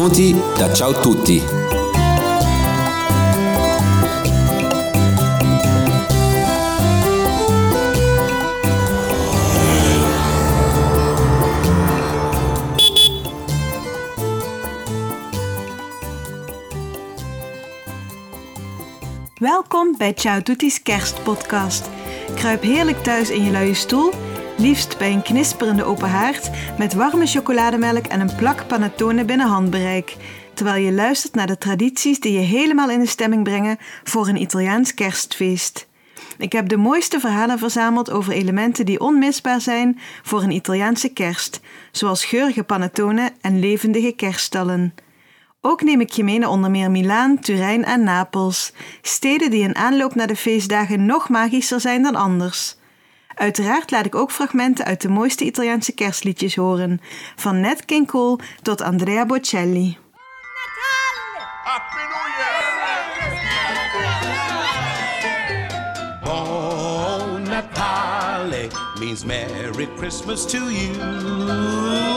Benvenuti da Ciao Tutti. Welkom bij Ciao Tutti's kerstpodcast. Kruip heerlijk thuis in je luie stoel, liefst bij een knisperende open haard met warme chocolademelk en een plak panettone binnen handbereik, terwijl je luistert naar de tradities die je helemaal in de stemming brengen voor een Italiaans kerstfeest. Ik heb de mooiste verhalen verzameld over elementen die onmisbaar zijn voor een Italiaanse kerst, zoals geurige panettone en levendige kerststallen. Ook neem ik je mee naar onder meer Milaan, Turijn en Napels, steden die in aanloop naar de feestdagen nog magischer zijn dan anders. Uiteraard laat ik ook fragmenten uit de mooiste Italiaanse kerstliedjes horen, van Nat King Cole tot Andrea Bocelli. Natale means Merry Christmas to you.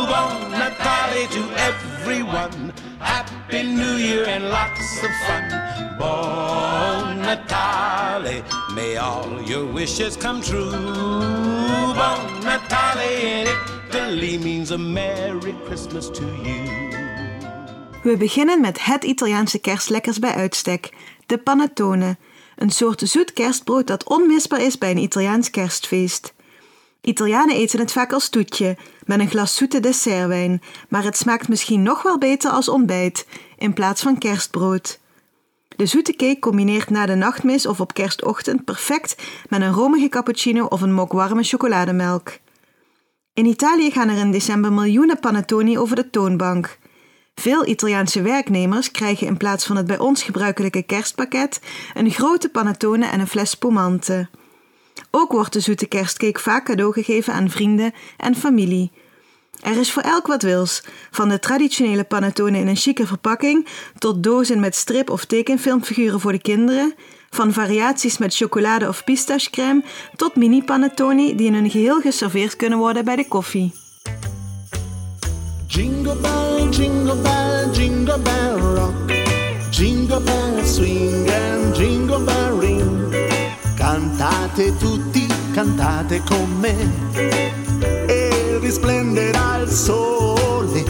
Bon Natale to everyone. Happy New Year and lots of fun. Bon Natale, may all your wishes come true. Bon Natale in Italy means a Merry Christmas to you. We beginnen met het Italiaanse kerstlekkers bij uitstek, de panettone, een soort zoet kerstbrood dat onmisbaar is bij een Italiaans kerstfeest. Italianen eten het vaak als toetje, met een glas zoete dessertwijn, maar het smaakt misschien nog wel beter als ontbijt, in plaats van kerstbrood. De zoete cake combineert na de nachtmis of op kerstochtend perfect met een romige cappuccino of een mok warme chocolademelk. In Italië gaan er in december miljoenen panettoni over de toonbank. Veel Italiaanse werknemers krijgen in plaats van het bij ons gebruikelijke kerstpakket een grote panettone en een fles spumante. Ook wordt de zoete kerstcake vaak cadeau gegeven aan vrienden en familie. Er is voor elk wat wils, van de traditionele panettone in een chique verpakking tot dozen met strip- of tekenfilmfiguren voor de kinderen, van variaties met chocolade of pistachecrème tot mini-panettoni die in hun geheel geserveerd kunnen worden bij de koffie. Jingle bell, jingle bell, jingle bell rock. Jingle bell swing and jingle bell ring. Cantate tutti, cantate con me. E risplenderà il sole.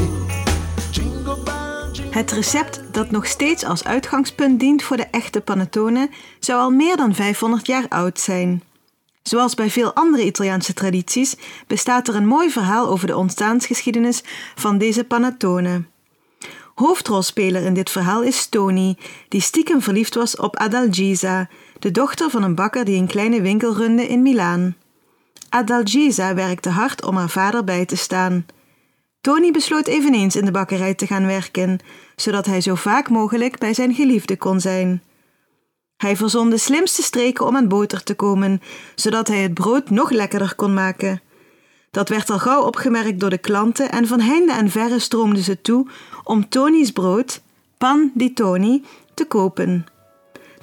Het recept dat nog steeds als uitgangspunt dient voor de echte panettone zou al meer dan 500 jaar oud zijn. Zoals bij veel andere Italiaanse tradities bestaat er een mooi verhaal over de ontstaansgeschiedenis van deze panettone. Hoofdrolspeler in dit verhaal is Tony, die stiekem verliefd was op Adalgisa, de dochter van een bakker die een kleine winkel runde in Milaan. Adalgisa werkte hard om haar vader bij te staan. Tony besloot eveneens in de bakkerij te gaan werken, zodat hij zo vaak mogelijk bij zijn geliefde kon zijn. Hij verzon de slimste streken om aan boter te komen, zodat hij het brood nog lekkerder kon maken. Dat werd al gauw opgemerkt door de klanten en van heinde en verre stroomden ze toe om Tony's brood, pan di Tony, te kopen.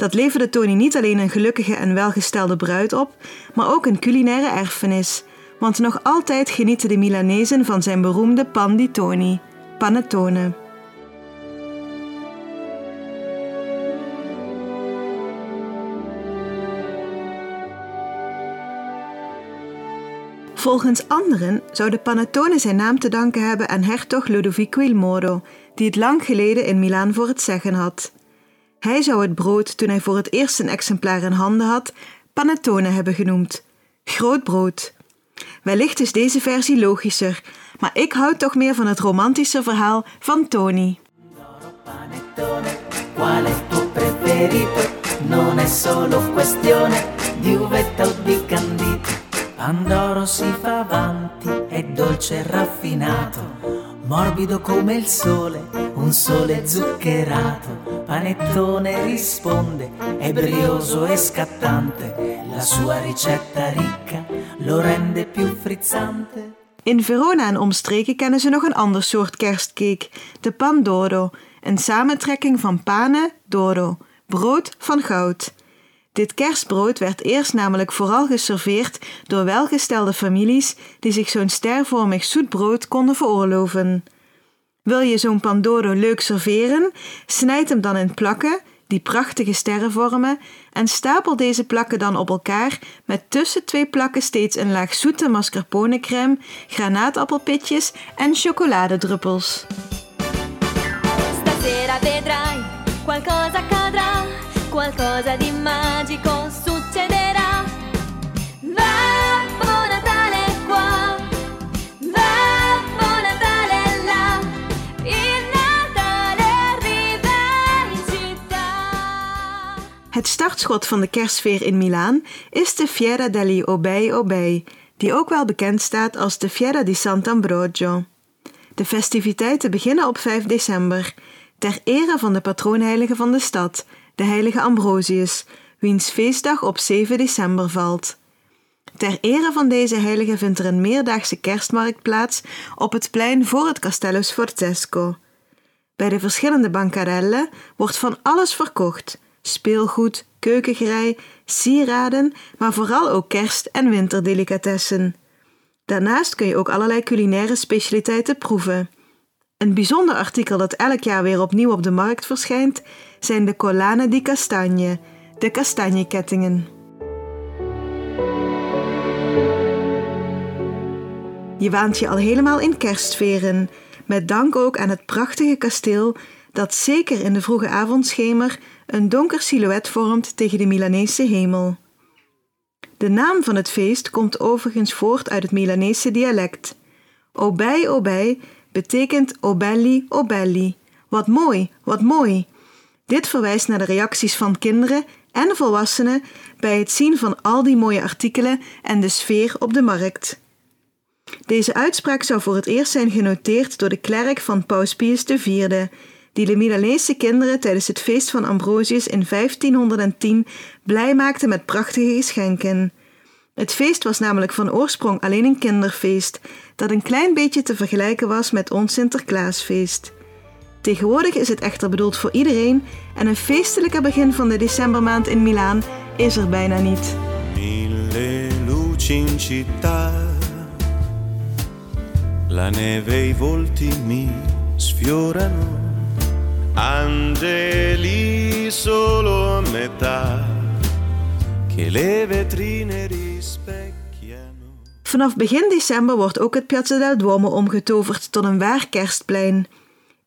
Dat leverde Tony niet alleen een gelukkige en welgestelde bruid op, maar ook een culinaire erfenis. Want nog altijd genieten de Milanezen van zijn beroemde pan di Tony, panettone. Volgens anderen zou de panettone zijn naam te danken hebben aan hertog Ludovico il Moro, die het lang geleden in Milaan voor het zeggen had. Hij zou het brood, toen hij voor het eerst een exemplaar in handen had, panettone hebben genoemd. Groot brood. Wellicht is deze versie logischer, maar ik houd toch meer van het romantische verhaal van Tony. Non è solo questione. Pandoro si fa avanti, è dolce e raffinato, morbido come il sole, un sole zuccherato. Panettone risponde, è brioso e scattante, la sua ricetta ricca lo rende più frizzante. In Verona en omstreken kennen ze nog een ander soort kerstcake, de pandoro, een samentrekking van pane, doro, brood van goud. Dit kerstbrood werd eerst namelijk vooral geserveerd door welgestelde families die zich zo'n stervormig zoet brood konden veroorloven. Wil je zo'n Pandoro leuk serveren? Snijd hem dan in plakken die prachtige sterren vormen en stapel deze plakken dan op elkaar met tussen twee plakken steeds een laag zoete mascarpone granaatappelpitjes en chocoladedruppels. Het startschot van de kerstfeer in Milaan is de Fiera degli Obei Obei, die ook wel bekend staat als de Fiera di Sant'Ambrogio. De festiviteiten beginnen op 5 december, ter ere van de patroonheilige van de stad, de heilige Ambrosius, wiens feestdag op 7 december valt. Ter ere van deze heilige vindt er een meerdaagse kerstmarkt plaats op het plein voor het Castello Sforzesco. Bij de verschillende bancarellen wordt van alles verkocht – speelgoed, keukengerei, sieraden, maar vooral ook kerst- en winterdelicatessen. Daarnaast kun je ook allerlei culinaire specialiteiten proeven. Een bijzonder artikel dat elk jaar weer opnieuw op de markt verschijnt, zijn de collane di castagne, de kastanjekettingen. Je waant je al helemaal in kerstveren, met dank ook aan het prachtige kasteel dat zeker in de vroege avondschemer een donker silhouet vormt tegen de Milanese hemel. De naam van het feest komt overigens voort uit het Milanese dialect. Obei obei betekent obelli obelli. Wat mooi, wat mooi. Dit verwijst naar de reacties van kinderen en volwassenen bij het zien van al die mooie artikelen en de sfeer op de markt. Deze uitspraak zou voor het eerst zijn genoteerd door de klerk van Paus Pius IV, die de Milanese kinderen tijdens het feest van Ambrosius in 1510 blij maakte met prachtige geschenken. Het feest was namelijk van oorsprong alleen een kinderfeest, dat een klein beetje te vergelijken was met ons Sinterklaasfeest. Tegenwoordig is het echter bedoeld voor iedereen en een feestelijker begin van de decembermaand in Milaan is er bijna niet. Mille luci in città, la neve e volti mi sfiorano. Angeli solo metà che le vetrine rispecchiano. Vanaf begin december wordt ook het Piazza del Duomo omgetoverd tot een waar kerstplein.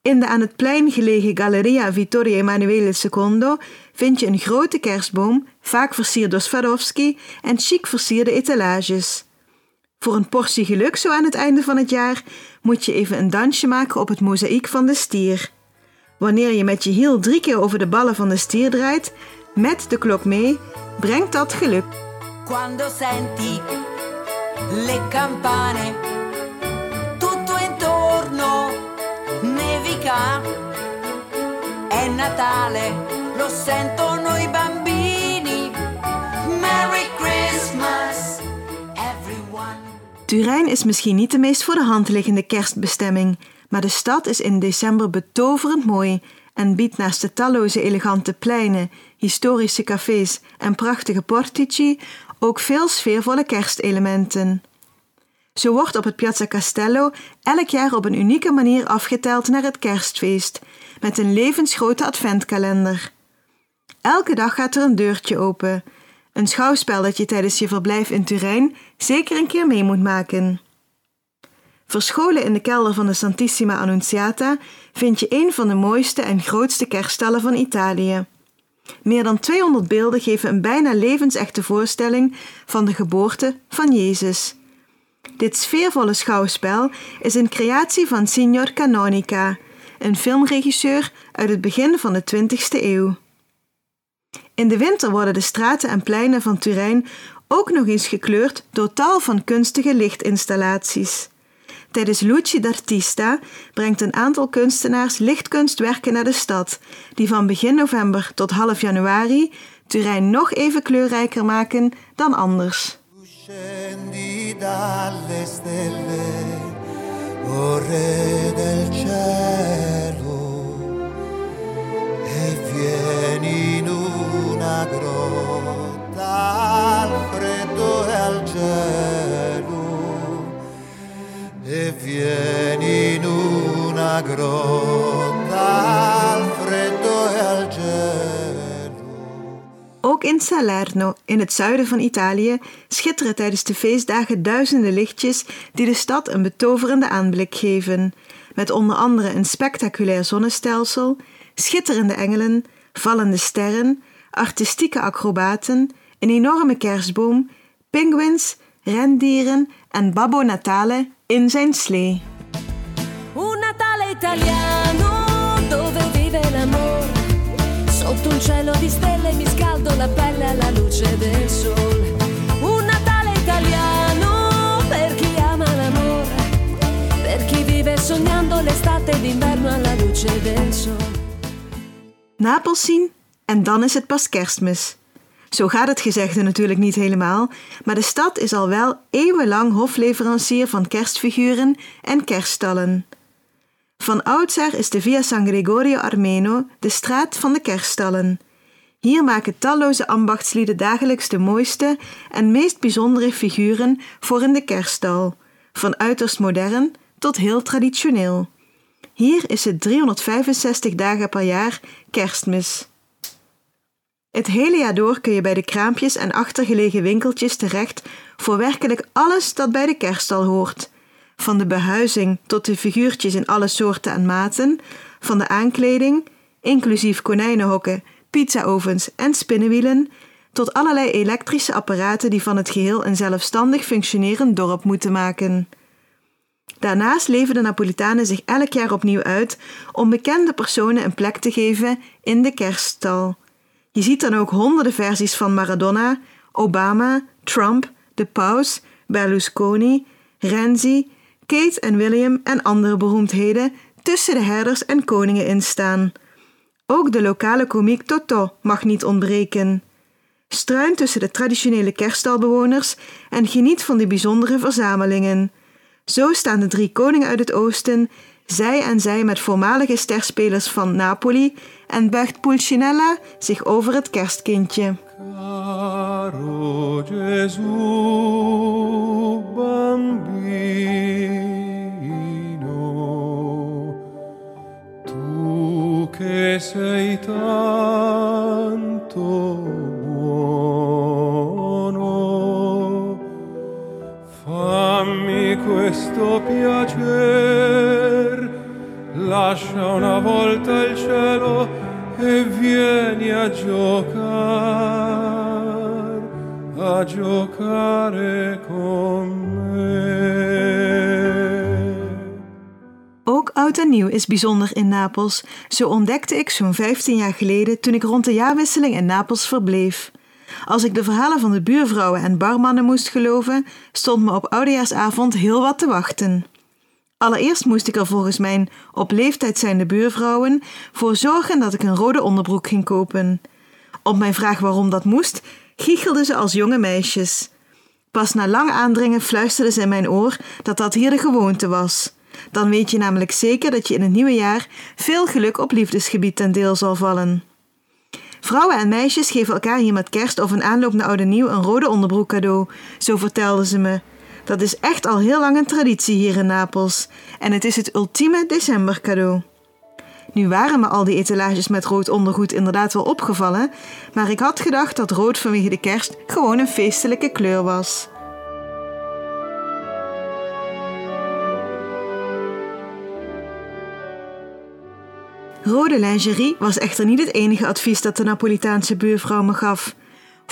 In de aan het plein gelegen Galleria Vittorio Emanuele II vind je een grote kerstboom, vaak versierd door Swarovski en chic versierde etalages. Voor een portie geluk zo aan het einde van het jaar moet je even een dansje maken op het mozaïek van de stier. Wanneer je met je hiel drie keer over de ballen van de stier draait, met de klok mee, brengt dat geluk. Quando senti le campane, tutto intorno nevica, è Natale, lo sentono i bambini. Merry Christmas, everyone. Turijn is misschien niet de meest voor de hand liggende kerstbestemming. Maar de stad is in december betoverend mooi en biedt naast de talloze elegante pleinen, historische cafés en prachtige portici ook veel sfeervolle kerstelementen. Zo wordt op het Piazza Castello elk jaar op een unieke manier afgeteld naar het kerstfeest, met een levensgrote adventkalender. Elke dag gaat er een deurtje open, een schouwspel dat je tijdens je verblijf in Turijn zeker een keer mee moet maken. Verscholen in de kelder van de Santissima Annunziata vind je een van de mooiste en grootste kerststallen van Italië. Meer dan 200 beelden geven een bijna levensechte voorstelling van de geboorte van Jezus. Dit sfeervolle schouwspel is een creatie van Signor Canonica, een filmregisseur uit het begin van de 20e eeuw. In de winter worden de straten en pleinen van Turijn ook nog eens gekleurd door tal van kunstige lichtinstallaties. Tijdens Luci d'Artista brengt een aantal kunstenaars lichtkunstwerken naar de stad, die van begin november tot half januari Turijn nog even kleurrijker maken dan anders e vieni in una grotta al e. Ook in Salerno, in het zuiden van Italië, schitteren tijdens de feestdagen duizenden lichtjes die de stad een betoverende aanblik geven. Met onder andere een spectaculair zonnestelsel, schitterende engelen, vallende sterren, artistieke acrobaten, een enorme kerstboom, pinguïns, rendieren en Babbo Natale in zijn slee. Un Natale italiano dove vive l'amore. Sotto un cielo di stelle mi scaldo la pelle alla luce del sole. Un Natale italiano per chi ama l'amore. Per chi vive sognando l'estate d'inverno alla luce del sole. Napels zien en dan is het pas kerstmis. Zo gaat het gezegde natuurlijk niet helemaal, maar de stad is al wel eeuwenlang hofleverancier van kerstfiguren en kerststallen. Van oudsher is de Via San Gregorio Armeno de straat van de kerststallen. Hier maken talloze ambachtslieden dagelijks de mooiste en meest bijzondere figuren voor in de kerststal, van uiterst modern tot heel traditioneel. Hier is het 365 dagen per jaar kerstmis. Het hele jaar door kun je bij de kraampjes en achtergelegen winkeltjes terecht voor werkelijk alles dat bij de kerststal hoort. Van de behuizing tot de figuurtjes in alle soorten en maten, van de aankleding, inclusief konijnenhokken, pizzaovens en spinnenwielen, tot allerlei elektrische apparaten die van het geheel een zelfstandig functionerend dorp moeten maken. Daarnaast leven de Napolitanen zich elk jaar opnieuw uit om bekende personen een plek te geven in de kerststal. Je ziet dan ook honderden versies van Maradona, Obama, Trump, de paus, Berlusconi, Renzi, Kate en William en andere beroemdheden tussen de herders en koningen instaan. Ook de lokale komiek Toto mag niet ontbreken. Struin tussen de traditionele kerststalbewoners en geniet van die bijzondere verzamelingen. Zo staan de drie koningen uit het oosten, zij en zij met voormalige sterspelers van Napoli en buigt Pulcinella zich over het kerstkindje. Caro Gesù bambino, tu che sei tanto buono, fammi questo piacer, lascia una volta il cielo e vieni a giocare, a giocare con me. Ook oud en nieuw is bijzonder in Napels. Zo ontdekte ik zo'n 15 jaar geleden toen ik rond de jaarwisseling in Napels verbleef. Als ik de verhalen van de buurvrouwen en barmannen moest geloven, stond me op oudejaarsavond heel wat te wachten. Allereerst moest ik er volgens mijn op leeftijd zijnde buurvrouwen voor zorgen dat ik een rode onderbroek ging kopen. Op mijn vraag waarom dat moest, giechelden ze als jonge meisjes. Pas na lang aandringen fluisterden ze in mijn oor dat dat hier de gewoonte was. Dan weet je namelijk zeker dat je in het nieuwe jaar veel geluk op liefdesgebied ten deel zal vallen. Vrouwen en meisjes geven elkaar hier met kerst of een aanloop naar oude nieuw een rode onderbroek cadeau, zo vertelden ze me. Dat is echt al heel lang een traditie hier in Napels en het is het ultieme decembercadeau. Nu waren me al die etalages met rood ondergoed inderdaad wel opgevallen, maar ik had gedacht dat rood vanwege de kerst gewoon een feestelijke kleur was. Rode lingerie was echter niet het enige advies dat de Napolitaanse buurvrouw me gaf.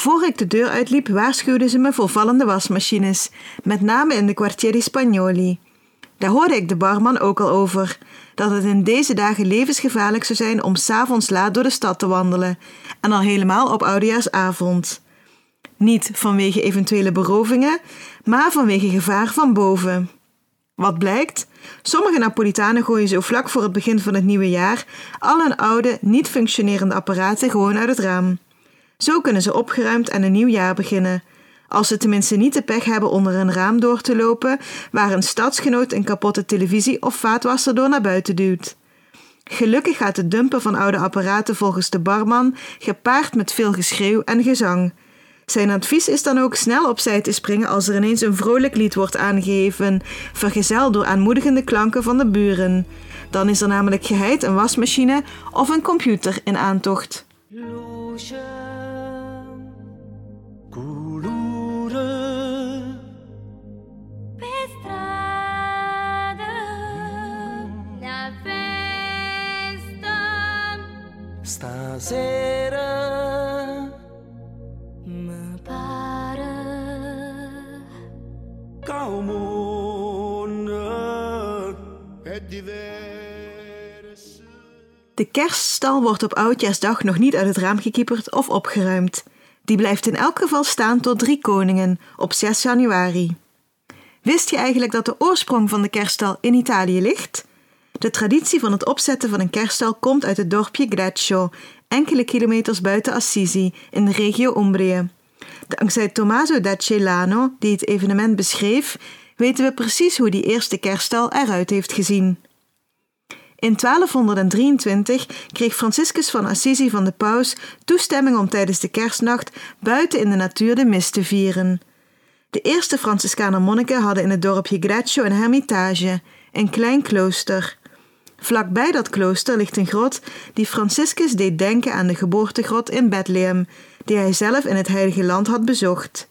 Voor ik de deur uitliep, waarschuwde ze me voor vallende wasmachines, met name in de Quartieri Spagnoli. Daar hoorde ik de barman ook al over, dat het in deze dagen levensgevaarlijk zou zijn om s'avonds laat door de stad te wandelen, en al helemaal op oudejaarsavond. Niet vanwege eventuele berovingen, maar vanwege gevaar van boven. Wat blijkt? Sommige Napolitanen gooien zo vlak voor het begin van het nieuwe jaar al hun oude, niet functionerende apparaten gewoon uit het raam. Zo kunnen ze opgeruimd aan een nieuw jaar beginnen. Als ze tenminste niet de pech hebben onder een raam door te lopen waar een stadsgenoot een kapotte televisie of vaatwasser door naar buiten duwt. Gelukkig gaat het dumpen van oude apparaten volgens de barman gepaard met veel geschreeuw en gezang. Zijn advies is dan ook snel opzij te springen als er ineens een vrolijk lied wordt aangegeven, vergezeld door aanmoedigende klanken van de buren. Dan is er namelijk geheid een wasmachine of een computer in aantocht. Sera. Me diverso. De kerststal wordt op oudjaarsdag nog niet uit het raam gekieperd of opgeruimd. Die blijft in elk geval staan tot drie koningen op 6 januari. Wist je eigenlijk dat de oorsprong van de kerststal in Italië ligt? De traditie van het opzetten van een kerststal komt uit het dorpje Greccio, enkele kilometers buiten Assisi, in de regio Umbrië. Dankzij Tommaso da Celano, die het evenement beschreef, weten we precies hoe die eerste kerststal eruit heeft gezien. In 1223 kreeg Franciscus van Assisi van de paus toestemming om tijdens de kerstnacht buiten in de natuur de mis te vieren. De eerste Franciscaner monniken hadden in het dorpje Greccio een hermitage, een klein klooster. Vlakbij dat klooster ligt een grot die Franciscus deed denken aan de geboortegrot in Bethlehem, die hij zelf in het Heilige Land had bezocht.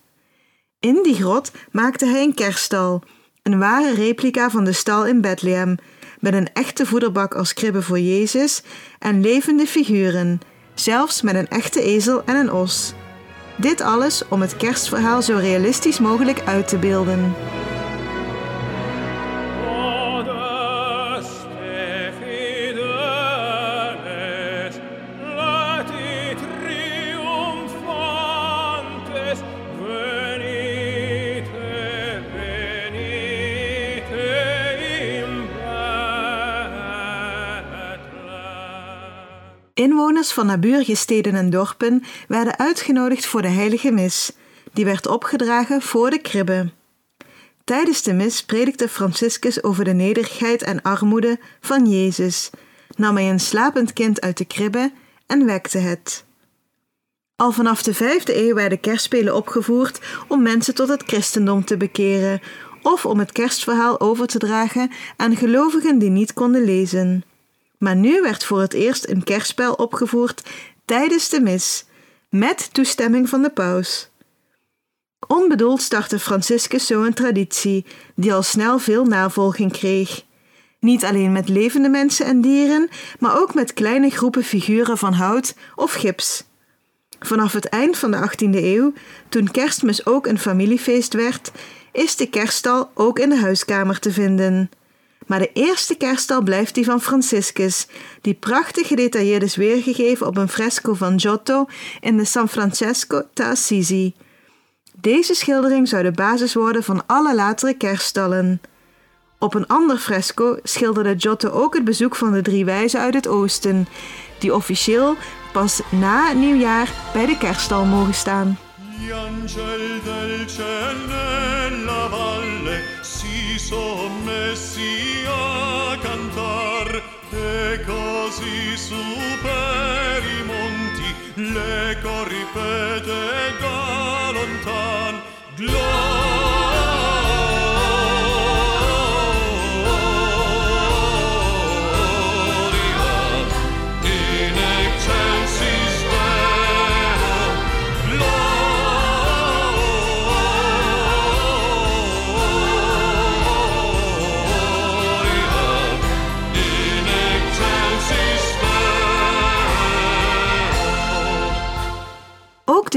In die grot maakte hij een kerststal, een ware replica van de stal in Bethlehem, met een echte voederbak als kribbe voor Jezus en levende figuren, zelfs met een echte ezel en een os. Dit alles om het kerstverhaal zo realistisch mogelijk uit te beelden. Inwoners van naburige steden en dorpen werden uitgenodigd voor de heilige mis. Die werd opgedragen voor de kribbe. Tijdens de mis predikte Franciscus over de nederigheid en armoede van Jezus, nam hij een slapend kind uit de kribbe en wekte het. Al vanaf de vijfde eeuw werden kerstspelen opgevoerd om mensen tot het christendom te bekeren of om het kerstverhaal over te dragen aan gelovigen die niet konden lezen. Maar nu werd voor het eerst een kerstspel opgevoerd tijdens de mis, met toestemming van de paus. Onbedoeld startte Franciscus zo een traditie, die al snel veel navolging kreeg. Niet alleen met levende mensen en dieren, maar ook met kleine groepen figuren van hout of gips. Vanaf het eind van de 18e eeuw, toen kerstmis ook een familiefeest werd, is de kerststal ook in de huiskamer te vinden. Maar de eerste kerststal blijft die van Franciscus, die prachtig gedetailleerd is weergegeven op een fresco van Giotto in de San Francesco te Assisi. Deze schildering zou de basis worden van alle latere kerststallen. Op een ander fresco schilderde Giotto ook het bezoek van de drie wijzen uit het oosten, die officieel pas na het nieuwjaar bij de kerststal mogen staan. But.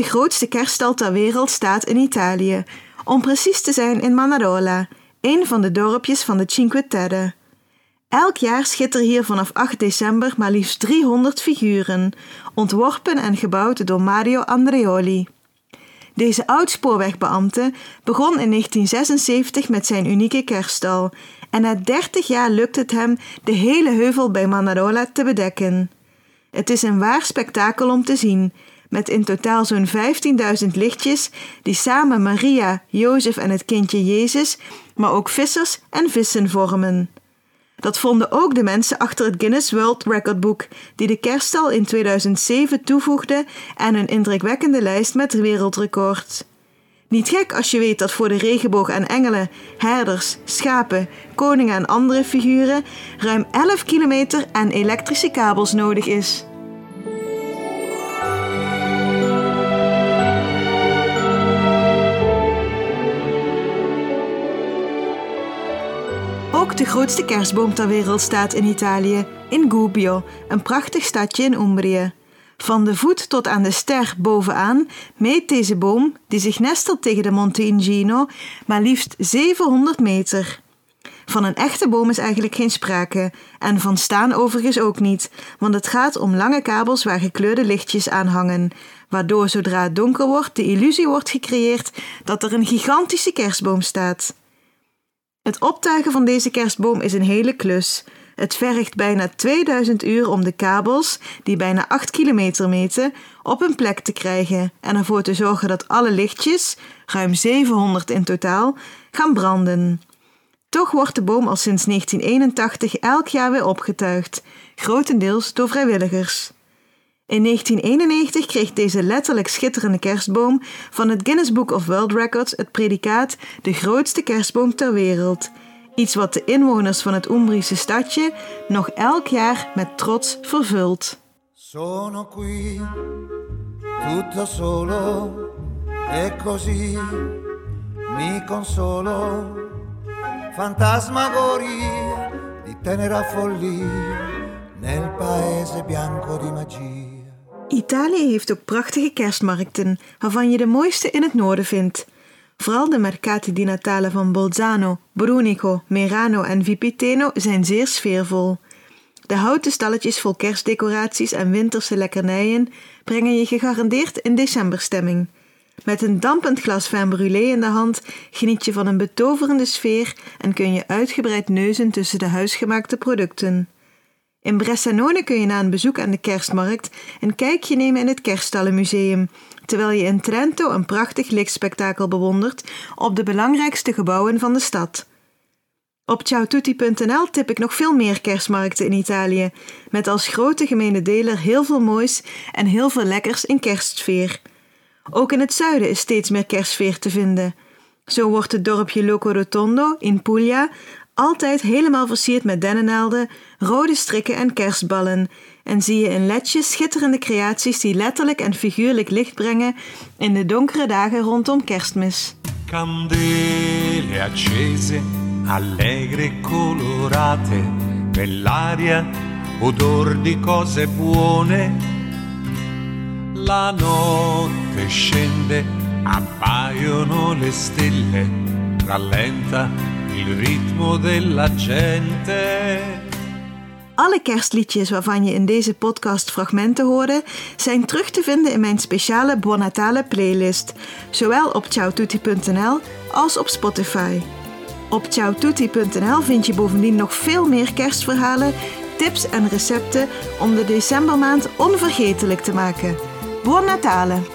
De grootste kerststal ter wereld staat in Italië, om precies te zijn in Manarola, een van de dorpjes van de Cinque Terre. Elk jaar schitteren hier vanaf 8 december maar liefst 300 figuren, ontworpen en gebouwd door Mario Andreoli. Deze oud-spoorwegbeambte begon in 1976 met zijn unieke kerststal en na 30 jaar lukt het hem de hele heuvel bij Manarola te bedekken. Het is een waar spektakel om te zien, met in totaal zo'n 15.000 lichtjes die samen Maria, Jozef en het kindje Jezus, maar ook vissers en vissen vormen. Dat vonden ook de mensen achter het Guinness World Record Boek, die de kerststal in 2007 toevoegde aan een indrukwekkende lijst met wereldrecords. Niet gek als je weet dat voor de regenboog en engelen, herders, schapen, koningen en andere figuren ruim 11 kilometer aan elektrische kabels nodig is. Ook de grootste kerstboom ter wereld staat in Italië, in Gubbio, een prachtig stadje in Umbrië. Van de voet tot aan de ster bovenaan meet deze boom, die zich nestelt tegen de Monte Ingino, maar liefst 700 meter. Van een echte boom is eigenlijk geen sprake, en van staan overigens ook niet, want het gaat om lange kabels waar gekleurde lichtjes aan hangen, waardoor zodra het donker wordt de illusie wordt gecreëerd dat er een gigantische kerstboom staat. Het optuigen van deze kerstboom is een hele klus. Het vergt bijna 2000 uur om de kabels, die bijna 8 kilometer meten, op een plek te krijgen en ervoor te zorgen dat alle lichtjes, ruim 700 in totaal, gaan branden. Toch wordt de boom al sinds 1981 elk jaar weer opgetuigd, grotendeels door vrijwilligers. In 1991 kreeg deze letterlijk schitterende kerstboom van het Guinness Book of World Records het predicaat de grootste kerstboom ter wereld. Iets wat de inwoners van het Umbrische stadje nog elk jaar met trots vervult. Sono qui, tutto solo, e così mi consolo. Fantasmagoria di tenera follia nel paese bianco di magia. Italië heeft ook prachtige kerstmarkten, waarvan je de mooiste in het noorden vindt. Vooral de Mercati di Natale van Bolzano, Brunico, Merano en Vipiteno zijn zeer sfeervol. De houten stalletjes vol kerstdecoraties en winterse lekkernijen brengen je gegarandeerd in decemberstemming. Met een dampend glas vin brûlé in de hand geniet je van een betoverende sfeer en kun je uitgebreid neuzen tussen de huisgemaakte producten. In Bressanone kun je na een bezoek aan de kerstmarkt een kijkje nemen in het Kerststallenmuseum, terwijl je in Trento een prachtig lichtspektakel bewondert op de belangrijkste gebouwen van de stad. Op ciaotutti.nl tip ik nog veel meer kerstmarkten in Italië, met als grote gemene deler heel veel moois en heel veel lekkers in kerstsfeer. Ook in het zuiden is steeds meer kerstsfeer te vinden. Zo wordt het dorpje Loco Rotondo in Puglia altijd helemaal versierd met dennennaalden, rode strikken en kerstballen. En zie je in ledjes schitterende creaties die letterlijk en figuurlijk licht brengen in de donkere dagen rondom kerstmis. Candele accese, allegre colorate, nell'aria odor di cose buone. La notte scende, appaiono le stelle, rallenta il ritmo della gente. Alle kerstliedjes waarvan je in deze podcast fragmenten hoorde, zijn terug te vinden in mijn speciale Buon Natale playlist, zowel op ciaotutti.nl als op Spotify. Op ciaotutti.nl vind je bovendien nog veel meer kerstverhalen, tips en recepten om de decembermaand onvergetelijk te maken. Buon Natale!